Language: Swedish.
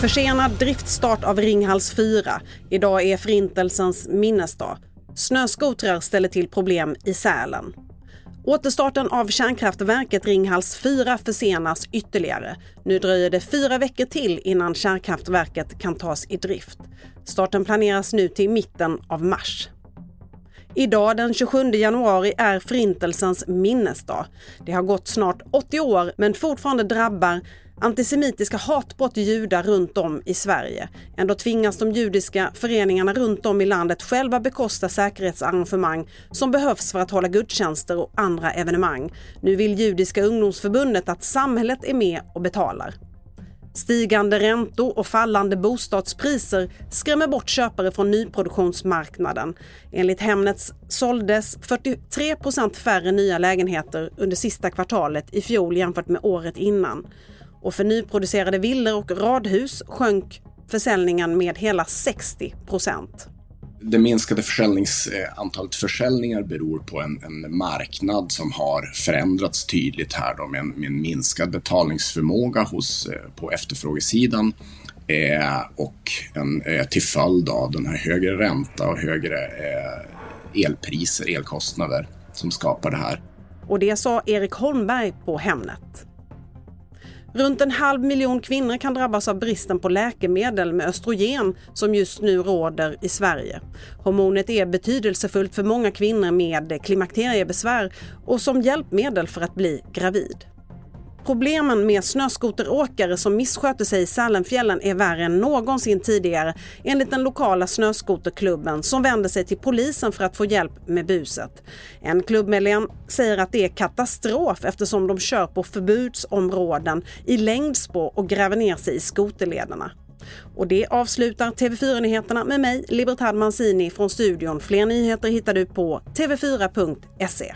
Försenad driftstart av Ringhals 4. Idag är Förintelsens minnesdag. Snöskotrar ställer till problem i Sälen. Återstarten av kärnkraftverket Ringhals 4 försenas ytterligare. Nu dröjer det fyra veckor till innan kärnkraftverket kan tas i drift. Starten planeras nu till mitten av mars. Idag den 27 januari är Förintelsens minnesdag. Det har gått snart 80 år men fortfarande drabbar antisemitiska hatbrott judar runt om i Sverige. Ändå tvingas de judiska föreningarna runt om i landet själva bekosta säkerhetsarrangemang som behövs för att hålla gudstjänster och andra evenemang. Nu vill Judiska ungdomsförbundet att samhället är med och betalar. Stigande räntor och fallande bostadspriser skrämmer bort köpare från nyproduktionsmarknaden. Enligt Hemnet såldes 43% färre nya lägenheter under sista kvartalet i fjol jämfört med året innan. Och för nyproducerade villor och radhus sjönk försäljningen med hela 60. Det minskade försäljnings, eh, antalet försäljningar beror på en, en, marknad som har förändrats tydligt här då, med, en, med en minskad betalningsförmåga hos, eh, på efterfrågesidan eh, och en, eh, till följd av den här högre ränta och högre eh, elpriser, elkostnader som skapar det här. Och det sa Erik Holmberg på Hemnet. Runt en halv miljon kvinnor kan drabbas av bristen på läkemedel med östrogen som just nu råder i Sverige. Hormonet är betydelsefullt för många kvinnor med klimakteriebesvär och som hjälpmedel för att bli gravid. Problemen med snöskoteråkare som missköter sig i Sälenfjällen är värre än någonsin tidigare enligt den lokala snöskoterklubben som vänder sig till polisen för att få hjälp med buset. En klubbmedlem säger att det är katastrof eftersom de kör på förbudsområden i längdspår och gräver ner sig i skoterlederna. Och det avslutar TV4-nyheterna med mig, Libertad Mancini från studion. Fler nyheter hittar du på tv4.se.